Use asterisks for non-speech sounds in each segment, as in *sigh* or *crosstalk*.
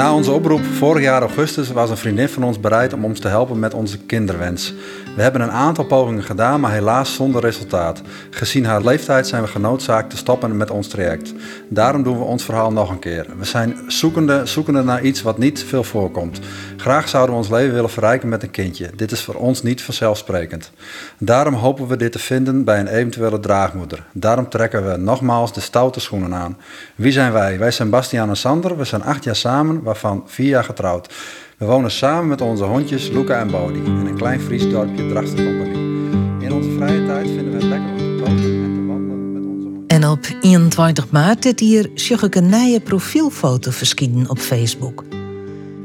Na onze oproep vorig jaar augustus was een vriendin van ons bereid om ons te helpen met onze kinderwens. We hebben een aantal pogingen gedaan, maar helaas zonder resultaat. Gezien haar leeftijd zijn we genoodzaakt te stoppen met ons traject. Daarom doen we ons verhaal nog een keer. We zijn zoekende, zoekende naar iets wat niet veel voorkomt. Graag zouden we ons leven willen verrijken met een kindje. Dit is voor ons niet vanzelfsprekend. Daarom hopen we dit te vinden bij een eventuele draagmoeder. Daarom trekken we nogmaals de stoute schoenen aan. Wie zijn wij? Wij zijn Bastiaan en Sander. We zijn acht jaar samen, waarvan vier jaar getrouwd. We wonen samen met onze hondjes Luca en Bodie in een klein Fries dorpje Drachtercompagnie. In onze vrije tijd vinden we het lekker om te koken en te wandelen met onze hondjes. En op 21 maart dit hier zag ik een nieuwe profielfoto verschijnen op Facebook.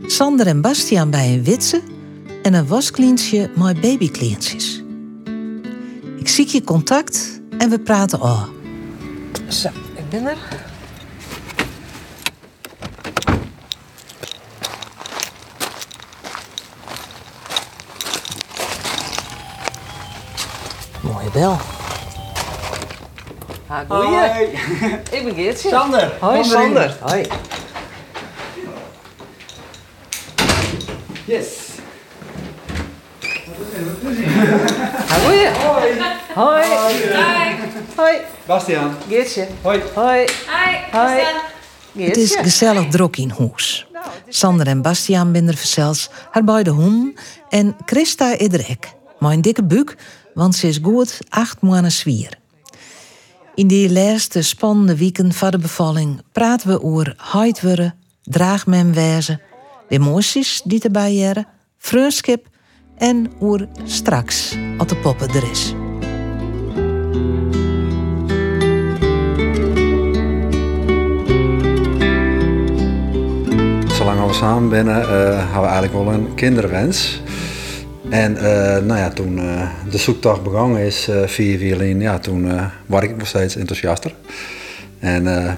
Sander en Bastiaan bij een witse en een waskleensje met babykleentjes. Ik zie je contact en we praten al. Zo, ik ben er. Bel. Ha, goeie. Ik ben Geertje. Sander. Hoi kom erin. Sander. Hoi. Yes. Ha, goeie. Hoi. Hoi. Bastiaan. Geertje. Hoi. Hoi. Hoi. Het is gezellig druk in huis. Sander en Bastiaan er verzels, haar beide honden en Christa. Maar een dikke buik, want ze is goed acht maanden zwier. In die laatste spannende weken van de bevalling praten we over heidwurren, draagmemwezen, de emoties die erbij jaren, vriendschap en over straks, als de poppen er is. Zolang we samen binnen, eh hebben we eigenlijk wel een kinderwens. En eh, nou ja, toen eh, de zoektocht begonnen is eh via violin, ja, toen eh word ik nog steeds enthousiaster. En eh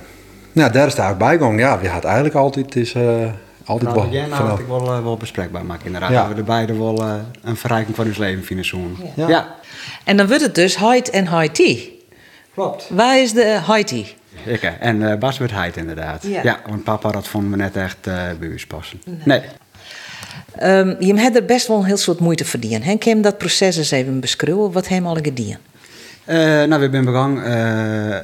ja, daar is het eigenlijk bijgegaan. Ja, we had eigenlijk altijd, is, eh altijd Nou, wel jij nou ik wel, eh, wel bespreekbaar maken inderdaad. Ja. Dat we er beide wel een verrijking van ons leven vinden zoen. Ja. Ja. En dan wordt het dus Haid en Haiti. klopt. Waar is de Haiti? Ik, en eh, Bas werd heid inderdaad. Ja. Ja. want papa dat vonden we net echt eh bij ons passen. Nee. Ehm, je hebt er best wel een heel soort moeite verdienen. Hè? Kan je dat proces eens even beschrijven? Wat hem al gedaan? Eh, nou, we zijn begonnen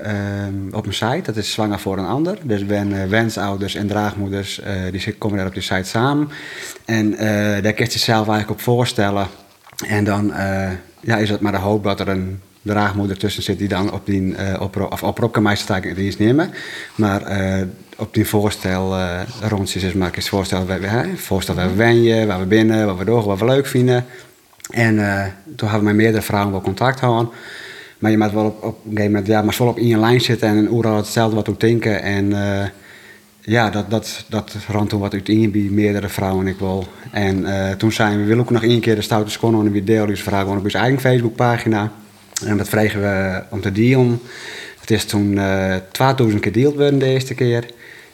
eh, op een site, dat is Zwanger voor een Ander. Dus we zijn eh, wensouders en draagmoeders, die komen daar op die site samen. En daar kun je jezelf eigenlijk op voorstellen. En dan ja, is het maar de hoop dat er een draagmoeder tussen zit die dan op die eh oproep, of oproep kan mij nemen. Maar eh, op die voorstel eh rondjes is maar eens voorstel, waar we, hè, voorstel waar we wenjen, waar we binnen, wat we doen, wat we leuk vinden. En toen hadden we met meerdere vrouwen wel contact houden. Maar je moet wel op, op een gegeven moment, ja, maar wel op in je lijn zitten en overal hetzelfde wat denken. En ja, dat, dat, dat rand toen wat uiteen bij meerdere vrouwen ik wel. En toen zijn we, willen ook nog één keer de stoute schoenen en weer deel dus vragen op onze eigen Facebookpagina. En dat vregen we om te dealen. Het is toen eh 2000 keer deeld worden de eerste keer.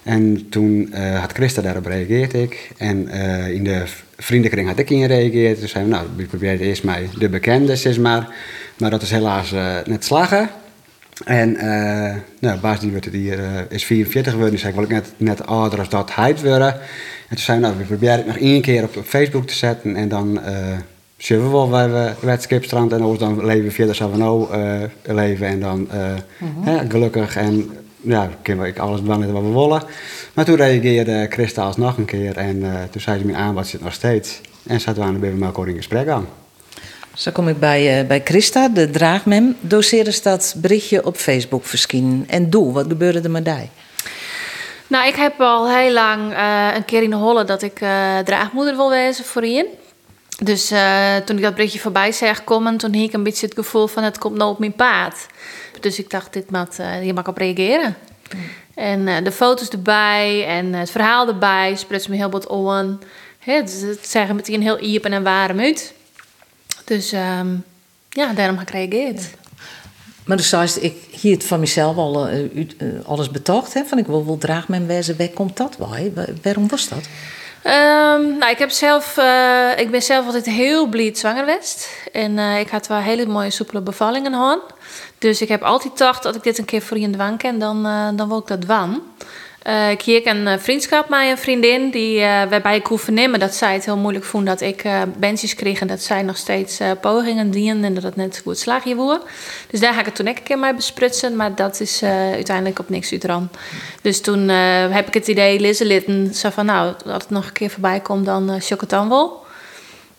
En toen eh, had Christa daarop gereageerd ik. En eh, in de vriendenkring had ik in gereageerd. Dus zeiden we, nou, we proberen eerst mij de bekende, zeg maar. Maar dat is helaas net slagen. En nou, Baas die wordt het hier, is 44 geworden. Zei, ik wil ik net, net ouder als dat hij worden. En toen zei we, nou, we proberen het nog één keer op, op Facebook te zetten. En dan zullen we wel waar we bij het Skipstrand. En anders dan leven zoals we nou eh, leven. En dan eh, hè, gelukkig en ja, kunnen we alles doen wat we willen. Maar toen reageerde Christa alsnog een keer. En eh, toen zei ze me aan, wat zit nog steeds. En zaten we aan de bij elkaar in gesprek aan. Zo kom ik bij, eh, bij Christa, de draagmem. Doseerde ze dat berichtje op Facebook verschijnen. En doe, wat gebeurde er met die? Nou, ik heb al heel lang eh, een keer in de holle dat ik eh, draagmoeder wil wezen voor Ian. Dus eh, toen ik dat berichtje voorbij zag komen, toen had ik een beetje het gevoel van het komt nou op mijn paard. Dus ik dacht, dit mag, eh, hier mag ik op reageren. En eh, de foto's erbij en het verhaal erbij spreekt me heel wat on. Het, het zeggen meteen heel iepen en warm uit. Dus ehm, ja, daarom heb ik gereageerd. Maar dus zei ze, ik hier het van mezelf al alles betoogd. Hè, van ik wil wel draagmem wezen. Waar komt dat bij? Wa- Waarom was dat? Ehm, nou, ik, heb zelf, eh, ik ben zelf altijd heel blij zwanger geweest. En eh, ik had wel hele mooie soepele bevallingen gehad. Dus ik heb altijd gedacht dat ik dit een keer voor je wang ken, dan, uh, dan wil ik dat doen. Uh, ik hier een vriendschap met een vriendin die, uh, waarbij ik hoef vernemen dat zij het heel moeilijk vond dat ik uh, bandjes kreeg en dat zij nog steeds pogingen dienen en dat het net goed slaagje wordt. Dus daar ga ik het toen een keer mee besprutsen, maar dat is uiteindelijk op niks uitran. Dus toen heb ik het idee, Lizzie Litten, zo van nou, als het nog een keer voorbij komt, dan uh, het dan wel.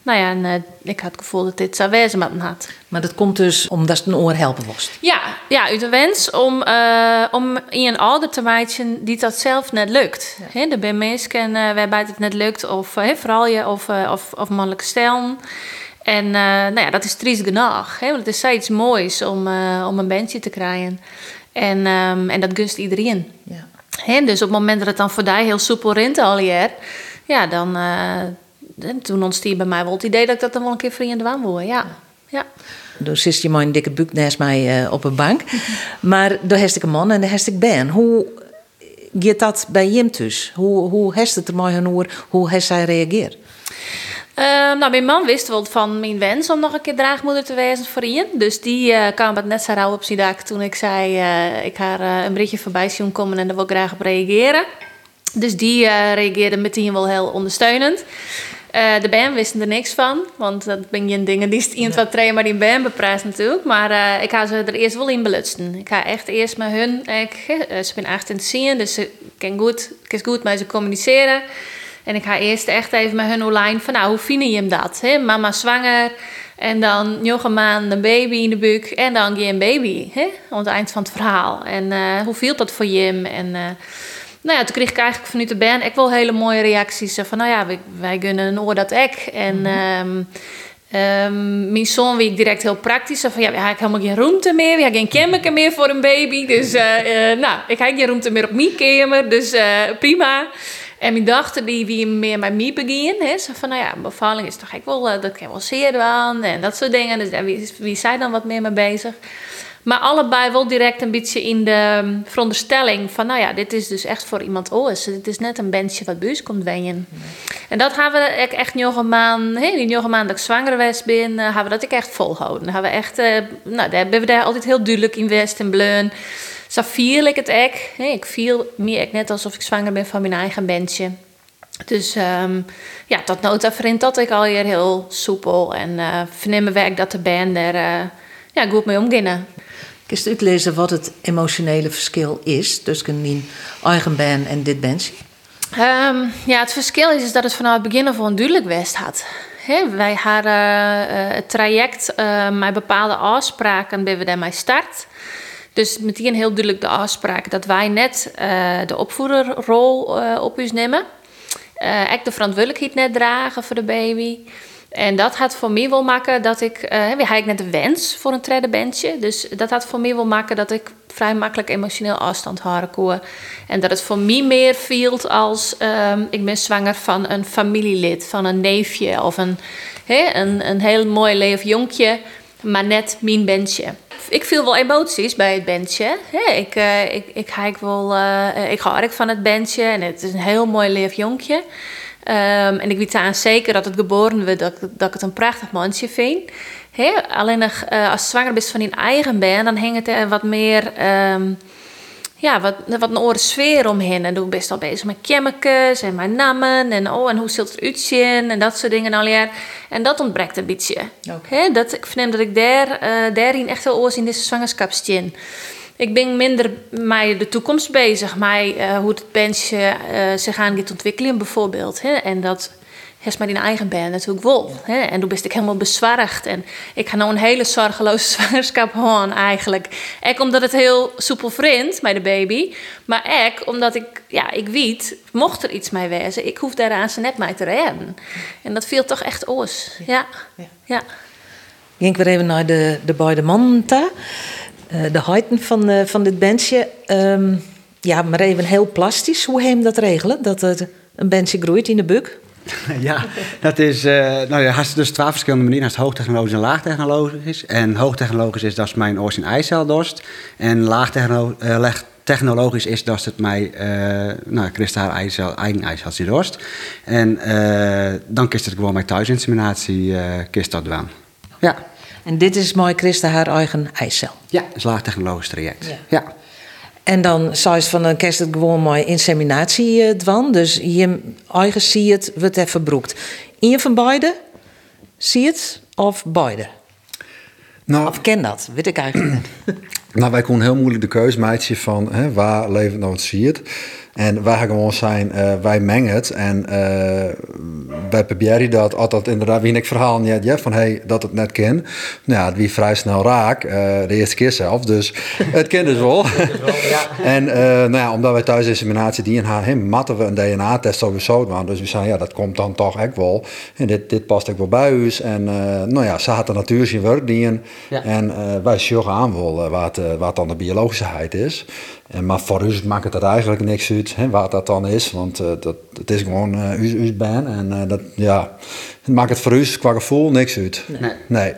Nou ja, en uh, ik had het gevoel dat dit zou wezen met me had. Maar dat komt dus omdat het een oor helpen was? Ja, ja uit de wens om, uh, om in een ouder te wijzen die dat zelf net lukt. Ja. He, er zijn mensen uh, waarbij het net lukt, of he, vooral je, of, of, of mannelijke stijl. En nou ja, dat is triest genoeg. Want het is zoiets moois om, om een bandje te krijgen. En, um, en dat gunst iedereen. Ja. He, dus op het moment dat het dan voor die heel soepel rint al jaar, ja, dan en toen ontstond bij mij wel het idee dat ik dat dan wel een keer vrienden aan wil. Ja. ja. Dus zit je maar een dikke buk naast mij uh, op een bank. maar daar heb ik een man en daar heb ik Ben. Hoe gaat dat bij hem dus? Hoe, hoe heeft het er mooi genoeg? Hoe heeft zij reageerd? Uh, nou, mijn man wist wel van mijn wens om nog een keer draagmoeder te wezen voor Ian. Dus die uh, kwam het net zo rauw op zijn dak toen ik zei... Uh, ik ga een berichtje voorbij zien komen en daar wil ik graag op reageren. Dus die reageerde meteen wel heel ondersteunend. Uh, de band wisten er niks van, want dat ben je dingen die iemand wat trainen, maar die band beprijst natuurlijk. Maar uh, ik ga ze er eerst wel in belutsen. Ik ga echt eerst met hun, ik, uh, ze zijn 18 te zien, dus ze kan goed, kan goed met ze communiceren. En ik ga eerst echt even met hun online van, nou, hoe vind je hem dat? Hè? Mama zwanger en dan nog een maand een baby in de buik en dan geen baby, hè? aan het eind van het verhaal. En hoe viel dat voor je? En nou ja, toen kreeg ik eigenlijk vanuit de band ik wel hele mooie reacties. Van nou ja, wij, wij gunnen een oor dat ek. En mm -hmm. um, mijn zoon wie ik direct heel praktisch. Van ja, we hebben helemaal geen ruimte meer. We hebben geen kamer meer voor een baby. Dus uh, uh, nou, ik heb geen ruimte meer op mijn kamer. Dus uh, prima. En mijn dochter die wie meer met mij beginnen. Hè, zo van, nou ja, bevalling is toch echt wel, dat kan wel zeer aan. En dat soort dingen. Dus wie, wie zijn dan wat meer mee bezig? Maar allebei wel direct een beetje in de um, veronderstelling van, nou ja, dit is dus echt voor iemand anders. Dit is net een bandje wat buis komt wenjen. En dat hebben we echt nog een maand, hey, die een maand dat ik zwanger was ben, hebben we dat ik echt volhouden. Dan hebben we echt, uh, nou, daar hebben we daar altijd heel duidelijk in West en Bleun. Zo viel ik het echt. Ik viel meer net alsof ik zwanger ben van mijn eigen bandje. Dus um, ja, tot nota vriend dat ik alweer heel soepel en uh, vernemen werk dat de band er uh, ja, goed mee omgingen. Kun je uitlezen wat het emotionele verschil is tussen een eigen band en dit bandje? Um, ja, het verschil is, is dat het vanaf het begin al duidelijk west had. He, wij hadden uh, het traject uh, met bepaalde afspraken bij we daarmee start. Dus meteen heel duidelijk de afspraak dat wij net uh, de opvoederrol op ons nemen. ik de verantwoordelijkheid net dragen voor de baby. En dat had voor mij wel maken dat ik... Uh, we had net een wens voor een tweede bandje. Dus dat had voor mij wel maken dat ik vrij makkelijk emotioneel afstand houden kon. En dat het voor mij meer viel als... Um, ik ben zwanger van een familielid, van een neefje... of een, een, een heel mooi leef jonkje, maar net mijn bandje. Ik viel wel emoties bij het bandje. Ik, uh, ik, ik, ik, wel, uh, ik hou erg van het bandje en het is een heel mooi leef jonkje... Um, en ik weet aan zeker dat het geboren wordt, dat, dat ik het een prachtig mandje vind. He, alleen nog, uh, als zwanger bent van je eigen band, dan hangt er wat meer... Um, ja, wat, wat een andere sfeer omheen. En toen best al bezig met chemicals en mijn namen. En, oh, en hoe zult het uitzien en dat soort dingen al jaar. En dat ontbreekt een beetje. Okay. dat, ik vind dat ik daar, uh, daarin echt wel oors in deze zwangerschapstje ik ben minder met de toekomst bezig, met uh, hoe het bandje uh, zich aan gaat ontwikkelen bijvoorbeeld. Hè? En dat heeft maar in eigen band natuurlijk wel. Hè? En toen ben ik helemaal bezwaard. En ik ga nou een hele zorgeloze *laughs* zwangerschap houden eigenlijk. Ook omdat het heel soepel vriend met de baby. Maar ook omdat ik, ja, ik weet, mocht er iets mee wezen, ik hoef daar aan ze net mee te redden. En dat viel toch echt oos. Ja. ja. ja. Ik weer even naar de, de beide mannen. Eh, de heiten van, uh, van dit bandje. Um, ja, maar even heel plastisch. Hoe heem dat regelen? Dat het een bandje groeit in de buk? *laughs* ja, dat is. Uh, nou ja, hast dus twaalf verschillende manieren. Hast hoogtechnologisch en laagtechnologisch. En hoogtechnologisch is dat is mijn oors in eiceldorst. En laagtechnologisch technologisch is dat het mij, uh, nou, Christa haar eigen, eigen ze dorst. En dan kist het gewoon met thuisinseminatie uh, kist dat doen. Ja. En dit is mooi Christa haar eigen ijscel? Ja, een laagtechnologisch traject. Ja. ja. En dan zou je van dan kerst het gewoon mooi inseminatie uh, dwan. Dus je eigen zie het, wordt even broekt. In je van beide? Zie het of beide? Nou, of ken dat? Weet ik eigenlijk niet. *clears throat* Nou, wij konden heel moeilijk de keuze maken van hè, waar levert nou het ziet. En wij gaan gewoon zijn, uh, wij mengen het. En uh, bij Pebieri dat altijd inderdaad, wie ik verhaal net ja, van hey, dat het net ken. Nou ja, wie vrij snel raak, uh, de eerste keer zelf. Dus *laughs* het kent dus wel. *laughs* en nou ja, omdat wij thuis inseminatie die in haar hem matten we een DNA-test sowieso waren. Dus we zeiden, ja, dat komt dan toch echt wel. En dit, dit past ook wel bij ons. En nou ja, ze had de natuur zijn werk die ja. En wij zorgen aan wel wat, wat dan de biologischeheid is. En, maar voor u maakt het er eigenlijk niks uit hè, wat dat dan is. Want uh, dat, het is gewoon uh, uw, uw baan. En uh, dat, ja, het maakt het voor u qua gevoel niks uit. Nee. nee.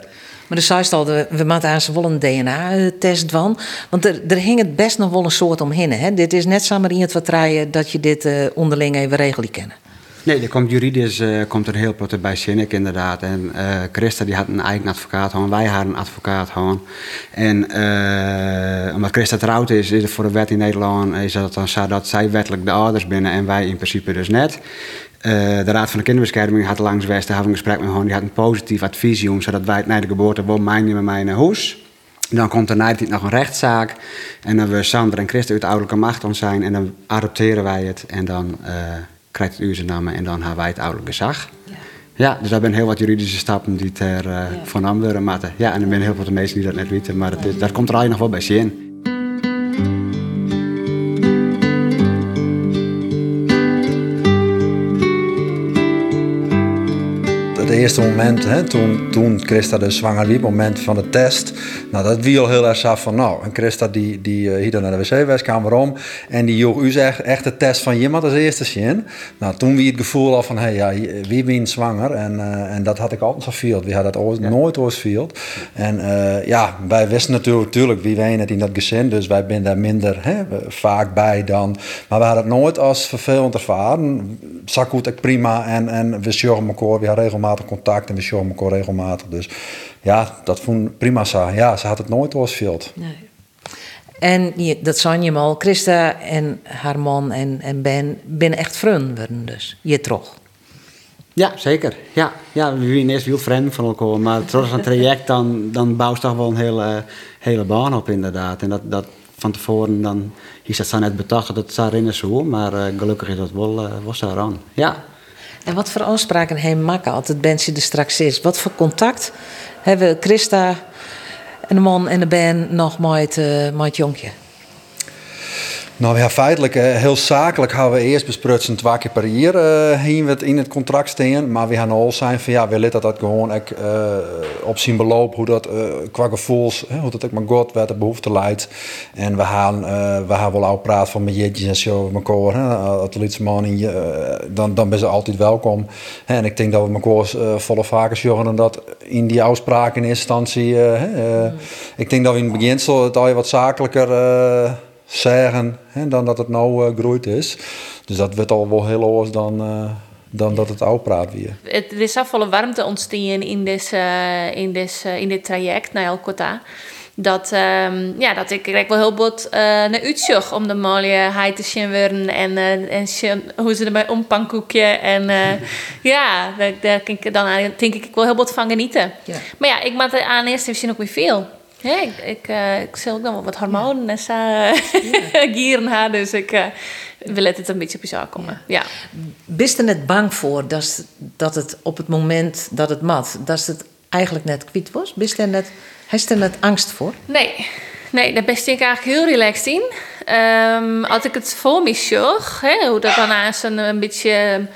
Maar de zei al, we maken aan ze wel een DNA-test van. Want er, er hing het best nog wel een soort omheen. Hè? Dit is net samen in het vertrouwen dat je dit onderling even regelen kennen. Nee, er komt juridisch uh, komt er heel veel bij Sinnek inderdaad. En uh, Christa die had een eigen advocaat gewoon, wij hadden een advocaat gewoon. En uh, omdat Christa trouwd is, is het voor de wet in Nederland is dat dan zo dat zij wettelijk de ouders binnen en wij in principe dus net. de Raad van de Kinderbescherming had langs West een gesprek met gewoon, die had een positief om, zodat wij na de geboorte wel mijn met mij naar huis. Dan komt er na nog een rechtszaak. En dan we Sander en Christa uit ouderlijke macht ons zijn. En dan adopteren wij het. En dan krijgt het namen en dan hebben wij het ouderlijk gezag. Ja. ja, dus daar zijn heel wat juridische stappen die er uh, van worden. Maar ja, en er zijn heel veel mensen die dat net weten, maar het is, daar komt er eigenlijk nog wel bij zin. Eerste moment, hè, toen, toen Christa de zwanger liep, moment van de test. Nou, dat wie al heel erg af van, nou, en Christa die, die uh, hier naar de wc-kamer om. En die joeg u zegt echt de test van iemand als eerste zien. Nou, toen wie het gevoel al van, hé, hey, ja, wie ben zwanger? En, uh, en dat had ik altijd veel. We hadden dat ooit, nooit ooit veel. En uh, ja, wij wisten natuurlijk, natuurlijk wie wij het in dat gezin. Dus wij zijn daar minder hè, vaak bij dan. Maar we hadden het nooit als vervelend ervaren. Zak goed, prima. En, en we zorgen elkaar, we hadden regelmatig contact en we showen elkaar regelmatig. Dus ja, dat vond prima zo. Ja, ze had het nooit doorgespeeld. Nee. En dat zijn je al, Christa en haar man en, en Ben binnen echt vrienden dus. Je toch? Ja, zeker. Ja, ja we zijn eerst heel vrienden van elkaar, maar trots een traject dan, dan bouwt toch wel een hele, hele baan op inderdaad. En dat, dat van tevoren dan, is dat zo net bedacht dat het zou in zo, maar uh, gelukkig is dat wel, uh, was daar aan. Ja. En wat voor afspraken heeft maken als het bandje er straks is? Wat voor contact hebben Christa en de man en de band nog met, uh, met Jonkje? Nou ja, feitelijk, eh, heel zakelijk hebben we eerst besprutsen twee keer per jaar uh, in het contract staan. Maar we gaan al zijn van ja, we willen dat dat gewoon ik, uh, op zien beloop, hoe dat uh, qua gevoels, hoe dat ik mijn god werd de behoefte leidt. En we gaan, we gaan wel al praten van mijn jetjes en zo met elkaar. Als man in je, dan, dan ben ze altijd welkom. En ik denk dat we elkaar volle vaker zorgen dat in die afspraken in instantie. Ik denk dat we in het beginsel het al wat zakelijker zeggen hè, dan dat het nou uh, groeit is. Dus dat wordt al wel heel anders dan, uh, dan dat het oud praat weer. Het, er is volle warmte ontstaan in, dit, uh, in, dit, in dit traject naar El Kota. Dat, um, ja, dat ik, ik wel heel bot naar uitzocht om de mooie te zien worden en, en hoe ze erbij ompankoekje. En *laughs* ja, daar, daar dan denk ik wel heel bot van genieten. Ja. Maar ja, ik maak aan eerste misschien ook weer veel. Ja, ik, ik, uh, ik ook nog wel wat hormonen en zo *laughs* gieren haar, dus ik uh, wil het een beetje op je komen. Ja. Bist er net bang voor dat, dat het op het moment dat het mat, dat het eigenlijk net kwiet was? Bist er net, heeft er net angst voor? Nee, nee daar ben ik eigenlijk heel relaxed in. Um, als ik het voor me zag, hoe dat dan een, een beetje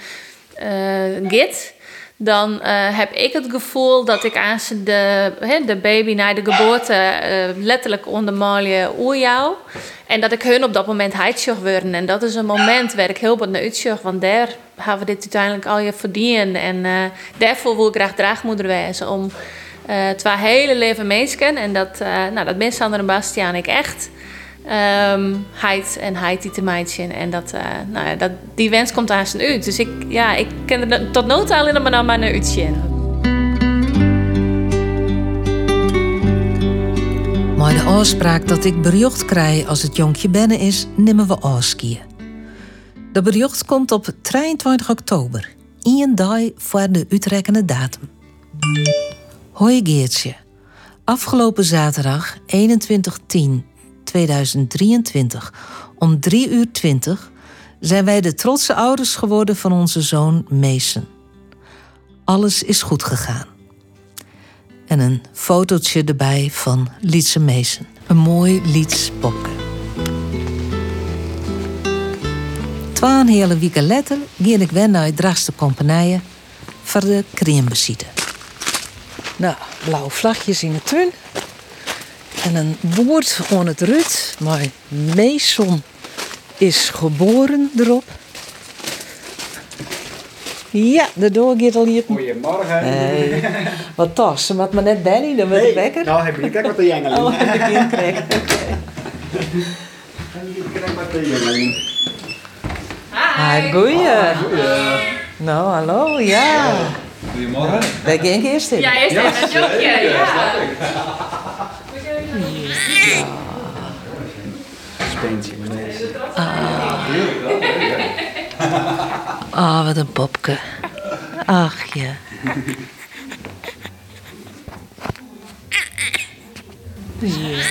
uh, git dan uh, heb ik het gevoel dat ik aan de, de baby na de geboorte uh, letterlijk ondermalje jou. En dat ik hun op dat moment heidjog worden. En dat is een moment waar ik heel wat naar. Want daar hebben we dit uiteindelijk al je verdienen. En uh, daarvoor wil ik graag draagmoeder wezen. Om twee hele leven meesken. En dat, nou, dat ben Sander en Bastiaan ik echt. Um, en heid die te. En dat, uh, nou ja, dat, die wens komt aan zijn uit. Dus ik, ja, ik ken er tot nood alleen maar naar mijn uitje. Maar de afspraak dat ik bericht krijg als het jonkje binnen is, nemen we afskiën. De bericht komt op 23 oktober, één dag voor de uitrekkende datum. Hoi Geertje. Afgelopen zaterdag 21-10-2023 om 3 uur 20 zijn wij de trotse ouders geworden van onze zoon Mason. Alles is goed gegaan. En een fotootje erbij van Lietse Mason. Een mooi Liets popke. Twaalf hele weken later ging ik weer naar Drachtste Compagnie voor de creambesite. Nou, blauwe vlagjes in de tuin. En een woord aan het rut. Maar Mason is geboren erop. Ja, de door gaat al hier. Goedemorgen. Hey, wat tas, ze moet me net belly, dan wordt het lekker. Nou heb je kijk wat de jengelen. Oh, heb ik in krijg. Kijk wat de jengelen. Hi, goeie. Nou, hallo, ja. Goedemorgen. Wij gaan eerst in. Ja, eerst even een jokje. Ja. Meneer. Ah, wat een popke. Ach ja. Ja.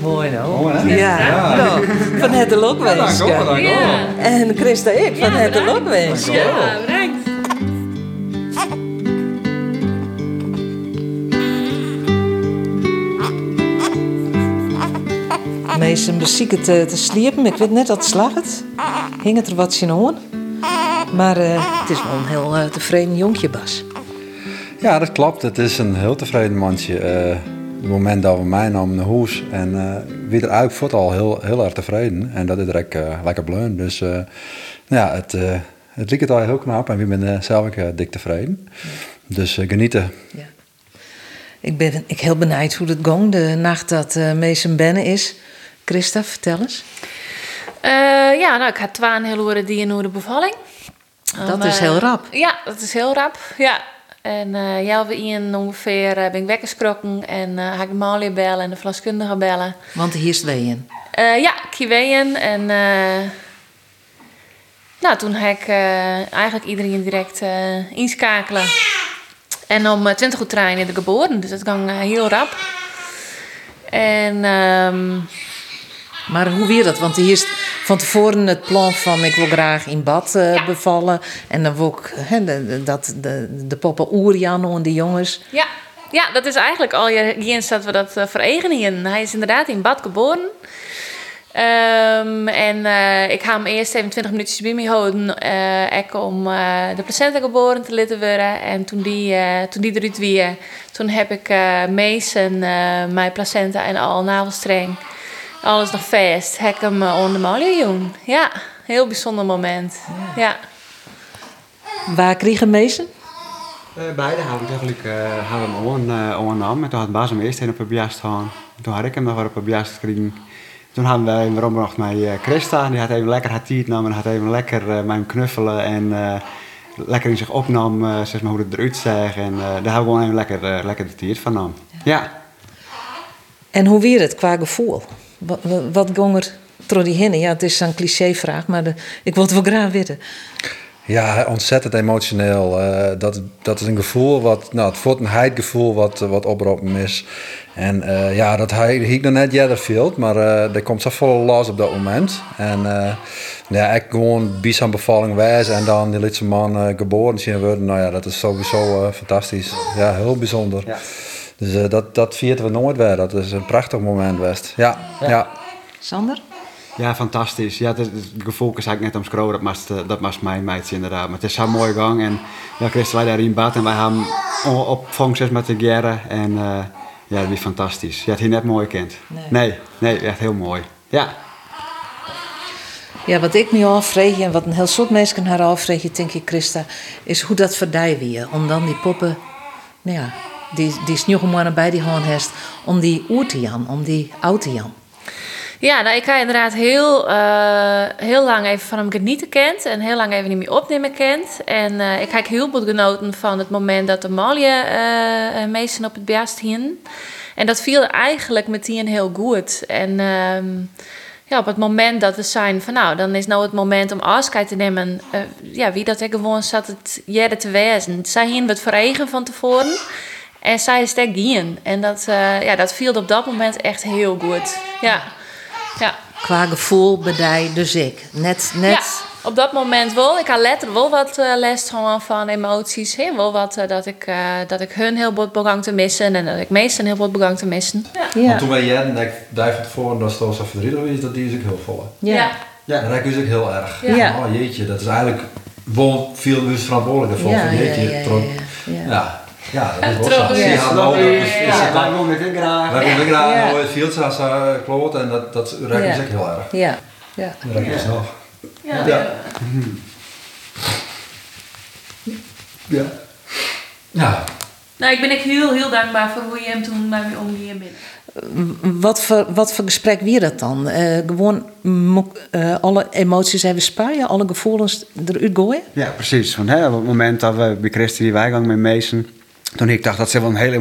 Mooi nou. Mooi? Ja, Ja. nou, van het de lok Dank u wel, dank u wel. Ja. En Christa ik, van Ja, het de bedankt. lok wens. Ja, bedankt. Meestal bezieken te, te sliepen. Ik weet net dat het slag het. Hing het er wat zien aan. Maar eh, het is wel een heel eh, tevreden jonkje, Bas. Ja, dat klopt. Het is een heel tevreden mandje. Eh, het moment dat we mij namen naar huis en eh wie er eigenlijk voort al heel, heel erg tevreden. En dat is direct lekker bleun. Dus eh, ja, het, het liep het al heel knap en we zijn eh, zelf ook dik tevreden. Dus genieten. Ja. Ik ben ik heel benieuwd hoe het ging de nacht dat uh, Mason binnen is. Christa, vertel eens. Eh, ja, nou, ik had een hele uren die in de bevalling. Dat Om, is eh, heel rap. Ja, dat is heel rap. Ja. En eh ja, we in ongeveer eh, ben ik wekker geschrokken en eh ga ik de Malie bellen en de verloskundige bellen. Want hier is tweeën. Eh, ja, Kiweeën en eh, nou, toen heb ik eh, eigenlijk iedereen direct eh, inschakelen. En om eh, 20 uur trein in de geboren, dus dat ging eh, heel rap. En ehm, Maar hoe weer dat? Want is van tevoren het plan van ik wil graag in bad eh, Ja. bevallen. En dan wil ik de, dat de, de poppen Oerian en de jongens. Ja, ja, dat is eigenlijk al eens dat we dat uh, verenigen. Hij is inderdaad in bad geboren. Ehm, en eh, ik ga hem eerst even 20 minuutjes bij me houden. ek om de placenta geboren te laten worden. En toen die, toen die eruit weer, toen heb ik Mason, eh, mijn placenta en al navelstreng. Alles nog ik hem uh, onder de molie doen. Ja, heel bijzonder moment. Ja. Waar kregen Mason? Uh, beide hadden eigenlijk uh, hadden hem on, uh. En toen had Bas hem eerst in op een biast gaan. Toen had ik hem nog weer op een biast gekregen. Toen hadden wij hem erom nog met uh, Christa. Die had even lekker haar tijd genomen. En had even lekker uh, met hem knuffelen. En uh, lekker in zich opnam, uh, zeg maar, hoe het eruit zag. En uh, daar hebben we gewoon even lekker, uh, lekker de tijd van nam. Ja. ja. En hoe weer het qua gevoel? Wat, wat ging er door die hinnen? Ja, het is een clichévraag, maar de, ik wil het wel graag weten. Ja, ontzettend emotioneel. Uh, dat, dat is een gevoel wat, nou, het voorteenheid gevoel wat, wat oproepen is. En uh, ja, dat hij ik nog net jeder veel, maar uh, er komt zo vol los op dat moment. En ja, ik gewoon bij zijn bevalling wijs en dan die lietse man geboren zien worden. Nou ja, dat is sowieso fantastisch. Ja, heel bijzonder. Ja. Dus dat, dat vierden we nooit weer. Dat is een prachtig moment best. Ja, ja. ja. Sander? Ja, fantastisch. Ja, het, het, gevoel is eigenlijk net omschreven, dat was, dat was mijn meidje inderdaad. Maar het is zo'n mooie gang en ja, Christen wij daar in bad en wij hebben op met de geren en uh, ja, dat is fantastisch. Je had hier net mooi kent. Nee. nee, nee, echt heel mooi. Ja. Ja, wat ik me afvreeg en wat een heel soort mensen haar afvregen, denk ik, Christa, is hoe dat verdij weer. Om dan die poppen, nou ja, die, die sneeuwgemoenen bij die gewoon om die oer te jan, om die oud te jan. Ja, nou, ik heb inderdaad heel, uh, heel lang even van hem genieten kent en heel lang even niet meer opnemen kent. En uh, ik heb heel goed genoten van het moment dat de malje uh, meesten op het best hingen. En dat viel eigenlijk meteen heel goed. En ehm, ja, op het moment dat we zijn van nou, dan is nou het moment om afscheid te nemen. ja, wie dat ik gewoon zat het jaren te wezen. Zij hingen het verregen van tevoren. En zij is daar En dat, ja, dat viel op dat moment echt heel goed. Ja. Ja. Qua gevoel bedij dus ik. Net, net... Ja, op dat moment wel. Ik had letterlijk wel wat uh, les gewoon van emoties. Heel wel wat uh, dat, ik, uh, dat ik hun heel wat begang te missen. En dat ik meesten heel wat begang te missen. Ja. ja. Want toen bij jij en ik daar van tevoren dat zo verdrietig is, dat die is ook heel vol. Ja. ja. Ja. Dat is ook heel erg. Ja. Oh jeetje, dat is eigenlijk wel veel bewust verantwoordelijk voor. Ja, jeetje, ja, ja, ja. Ja, dat is wel zo. Wonen in graag. Wij wonen graag, het viel zoals kloot en dat, dat ruikt ja. heel erg. Ja. Ja. Dat ruikt ja. nog. Ja. Ja. ja. ja. Nou, ik ben echt heel, heel dankbaar voor hoe je hem toen bij me omging binnen. Wat voor, wat voor gesprek weer dat dan? Uh, gewoon uh, alle emoties even sparen, alle gevoelens eruit gooien? Ja, precies. Want, hè, op het moment dat we bij Christy die wijgang met Meesen toen ik dacht dat ze wel een heel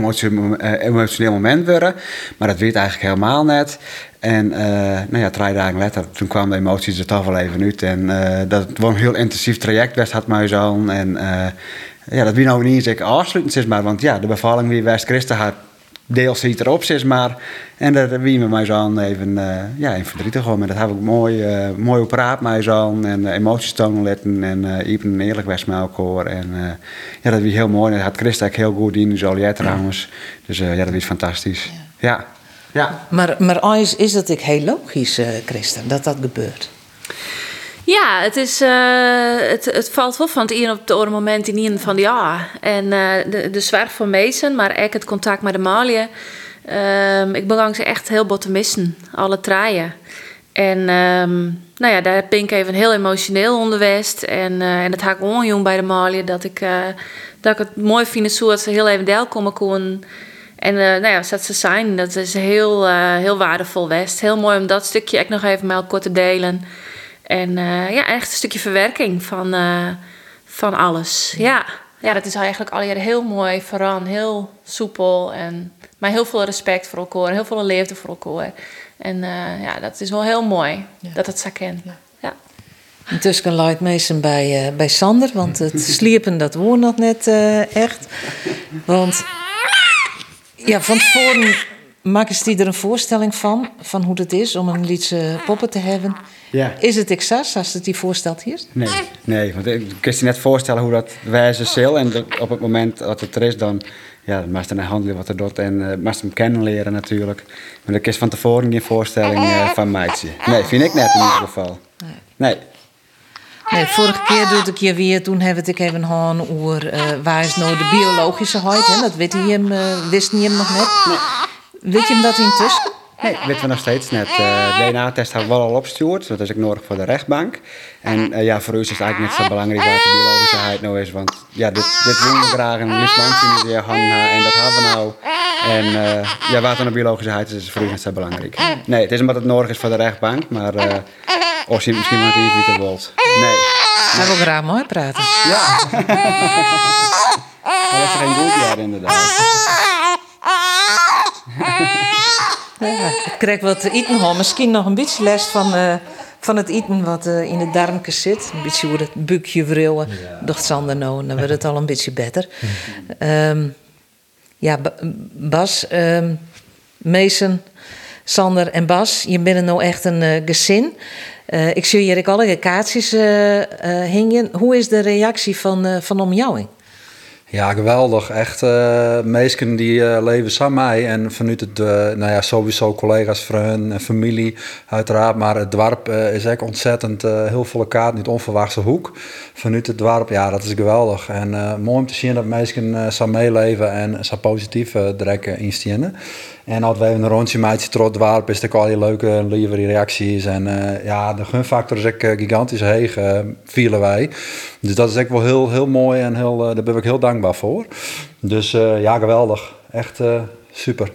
eh, emotioneel moment worden. Maar dat werd eigenlijk helemaal net. En uh, nou ja, drie dagen later, toen kwamen de emoties er toch wel even uit. En uh, dat was een heel intensief traject was, had mij zo. En ja, dat wie nou niet eens afsluitend is, maar want ja, de bevalling wie West Christen had ziet erop, is maar. En dat wie met mij zo even, uh, ja, in verdrietig gewoon. En dat heb ik mooi, uh, mooi op praat mij zo. En uh, emoties tonen letten. En uh, even eerlijk was met elkaar. En ja, dat was heel mooi. En dat had Christa heel goed in, Joliet trouwens. Dus ja, dat was fantastisch. Ja. ja. Maar, maar is, is dat ik heel logisch, Christa, dat dat gebeurt? Ja, het, is, uh, het, het valt wel van het een op het moment in een van ja. En uh, de, de zwerf van Meesen, maar ook het contact met de Malië. Um, ik begang ze echt heel bot te missen, alle traaien. En um, nou ja, daar ben ik even heel emotioneel onderwest. En, uh, en dat haak onjong bij de Malië, dat ik, dat ik het mooi vind dat ze heel even deel komen kon. En nou ja, dat ze zijn, dat is heel, heel waardevol west. Heel mooi om dat stukje echt nog even met elkaar te delen. En uh, ja, echt een stukje verwerking van, uh, van alles. Ja. ja, dat is eigenlijk al jaren heel mooi vooral Heel soepel en maar heel veel respect voor elkaar. Heel veel liefde voor elkaar. En uh, ja, dat is wel heel mooi ja. dat het zo kan. Ja. ja. Intussen luidt meestal bij, uh, bij Sander, want het *laughs* sliepen dat woont nog net uh, echt. Want ja, van tevoren maken ze er een voorstelling van, van hoe het is om een liedje poppen te hebben. Ja. Is het exact als het die voorstelt hier? Nee, nee want ik kan je net voorstellen hoe dat wijze zal. En op het moment dat het er is, dan ja, dan je naar handelen wat er doet. En uh, moest hem kennen leren natuurlijk. Maar dat is van tevoren niet een voorstelling uh, van meidje. Nee, vind ik net in ieder geval. Nee. nee. Nee, vorige keer doe ik je weer, toen hebben we het even gehad over uh, waar is nou de biologische huid. Hè? Dat weet hij hem, uh, wist hij hem nog net. Nee. Weet je hem dat intussen? Nee, weten we nog steeds net. Uh, de DNA-test hebben we wel al opgestuurd. Dat is ik nodig voor de rechtbank. En uh, ja, voor u is het eigenlijk net zo belangrijk wat de biologische nou is. Want ja, dit, dit willen we graag liefdankje weer hangen. En dat hebben we nou. En uh, ja, wat dan de biologische is, is voor u net zo belangrijk. Nee, het is omdat het nodig is voor de rechtbank. Maar uh, of je misschien wat iets niet wilt. Nee. Hij wil graag mooi praten. Ja. *laughs* dat is geen goed jaar inderdaad. Ja, ik krijg wat eten Misschien nog een beetje les van, uh, van het eten wat uh, in de darmkes zit. Een beetje hoe het bukje vrouwen. Ja. Dacht Sander nou, dan wordt het al een beetje beter. Um, *laughs* ja, Bas, um, Mason, Sander en Bas, je bent nou echt een uh, gezin. Ik zie hier alle kaartjes hingen. Hoe is de reactie van, van omjouwing? Ja, geweldig. Echt, uh, mensen die uh, leven samen mij. En vanuit het, uh, nou ja, sowieso collega's, vrienden en familie uiteraard. Maar het dorp is echt ontzettend heel volle kaart, niet onverwachte hoek. Vanuit het dorp, ja, dat is geweldig. En mooi om te zien dat mensen samen meeleven en zo positief direct instenen. En als we een rondje maatje trots waren, is er al die leuke, lieve reacties. En uh, ja, de gunfactor is ook gigantisch heeg, vielen wij. Dus dat is echt wel heel, heel mooi en heel, daar ben ik heel dankbaar voor. Dus ja, geweldig. echt eh, super.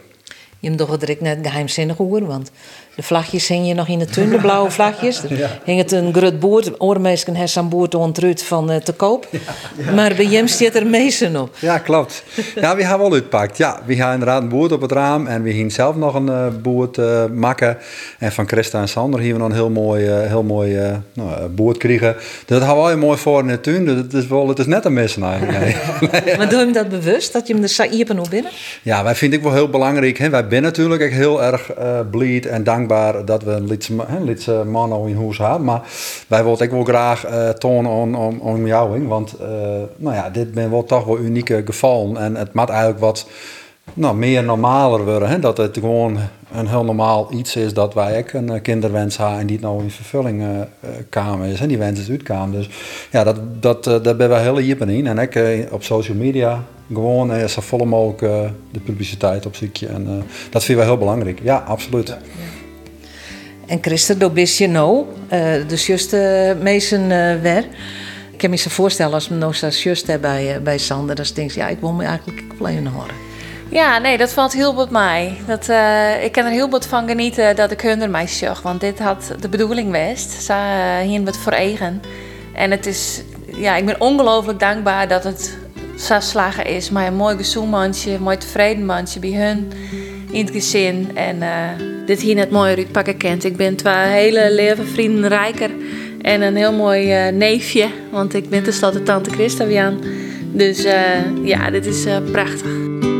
Je hebt toch direct net geheimzinnig hoor, want de vlagjes hing je nog in de tuin, de blauwe vlagjes. *laughs* Er hing het een groot boord, oormeesken heeft zo'n boord van uh, te koop. *laughs* Maar bij hem staat er meesen op. Ja, klopt. Ja, we hebben wel uitpakt. Ja, we gaan inderdaad een boord op het raam en we gingen zelf nog een uh, boord uh, maken. En van Christa en Sander hier we nog een heel mooi, heel mooi nou, boord kregen. Dat hebben we wel mooi voor in de tuin. Dus het is, wel, het is net een missen eigenlijk. nee. *laughs* Maar doe je hem dat bewust, dat je hem de saïpen op binnen? Ja, wij vinden het wel heel belangrijk. Hè. Wij zijn natuurlijk echt heel erg bleed en dankbaar dat we een lidse, man al in huis hebben. Maar wij willen ik wel graag uh, tonen om, om, om jou. Want uh, nou ja, dit ben wel toch wel unieke gevallen. En het moet eigenlijk wat nou, meer normaler worden. Hè? Dat het gewoon een heel normaal iets is dat wij ook een kinderwens hebben en die nou in vervulling uh, is. En die wens is uitkwamen. Dus ja, dat, dat, daar ben we heel hier in. En ik op social media gewoon uh, zo volle mogelijk de publiciteit op zoekje. En dat vinden we heel belangrijk. Ja, absoluut. En Christen, dat bist je nou, uh, dus juist meesten uh, wer. Ik kan me zo voorstellen als nog zo juist hebben bij, bij Sander, dan denk je, ja, ik wil me eigenlijk alleen horen. Ja, nee, dat valt heel goed mij. Dat, ik kan er heel goed van genieten dat ik hun er mij zag. Want dit had de bedoeling geweest. Ze hier wat voor eigen. En het is, ja, ik ben ongelooflijk dankbaar dat het zo slagen is. Maar een mooi een mooi tevreden mandje bij hun in het gezin. En uh, dit hier net mooi Ruud pakken kent. Ik ben twee hele leven vrienden rijker. En een heel mooi uh, neefje. Want ik ben tenslotte tante Christa. Dus uh, ja, dit is prachtig.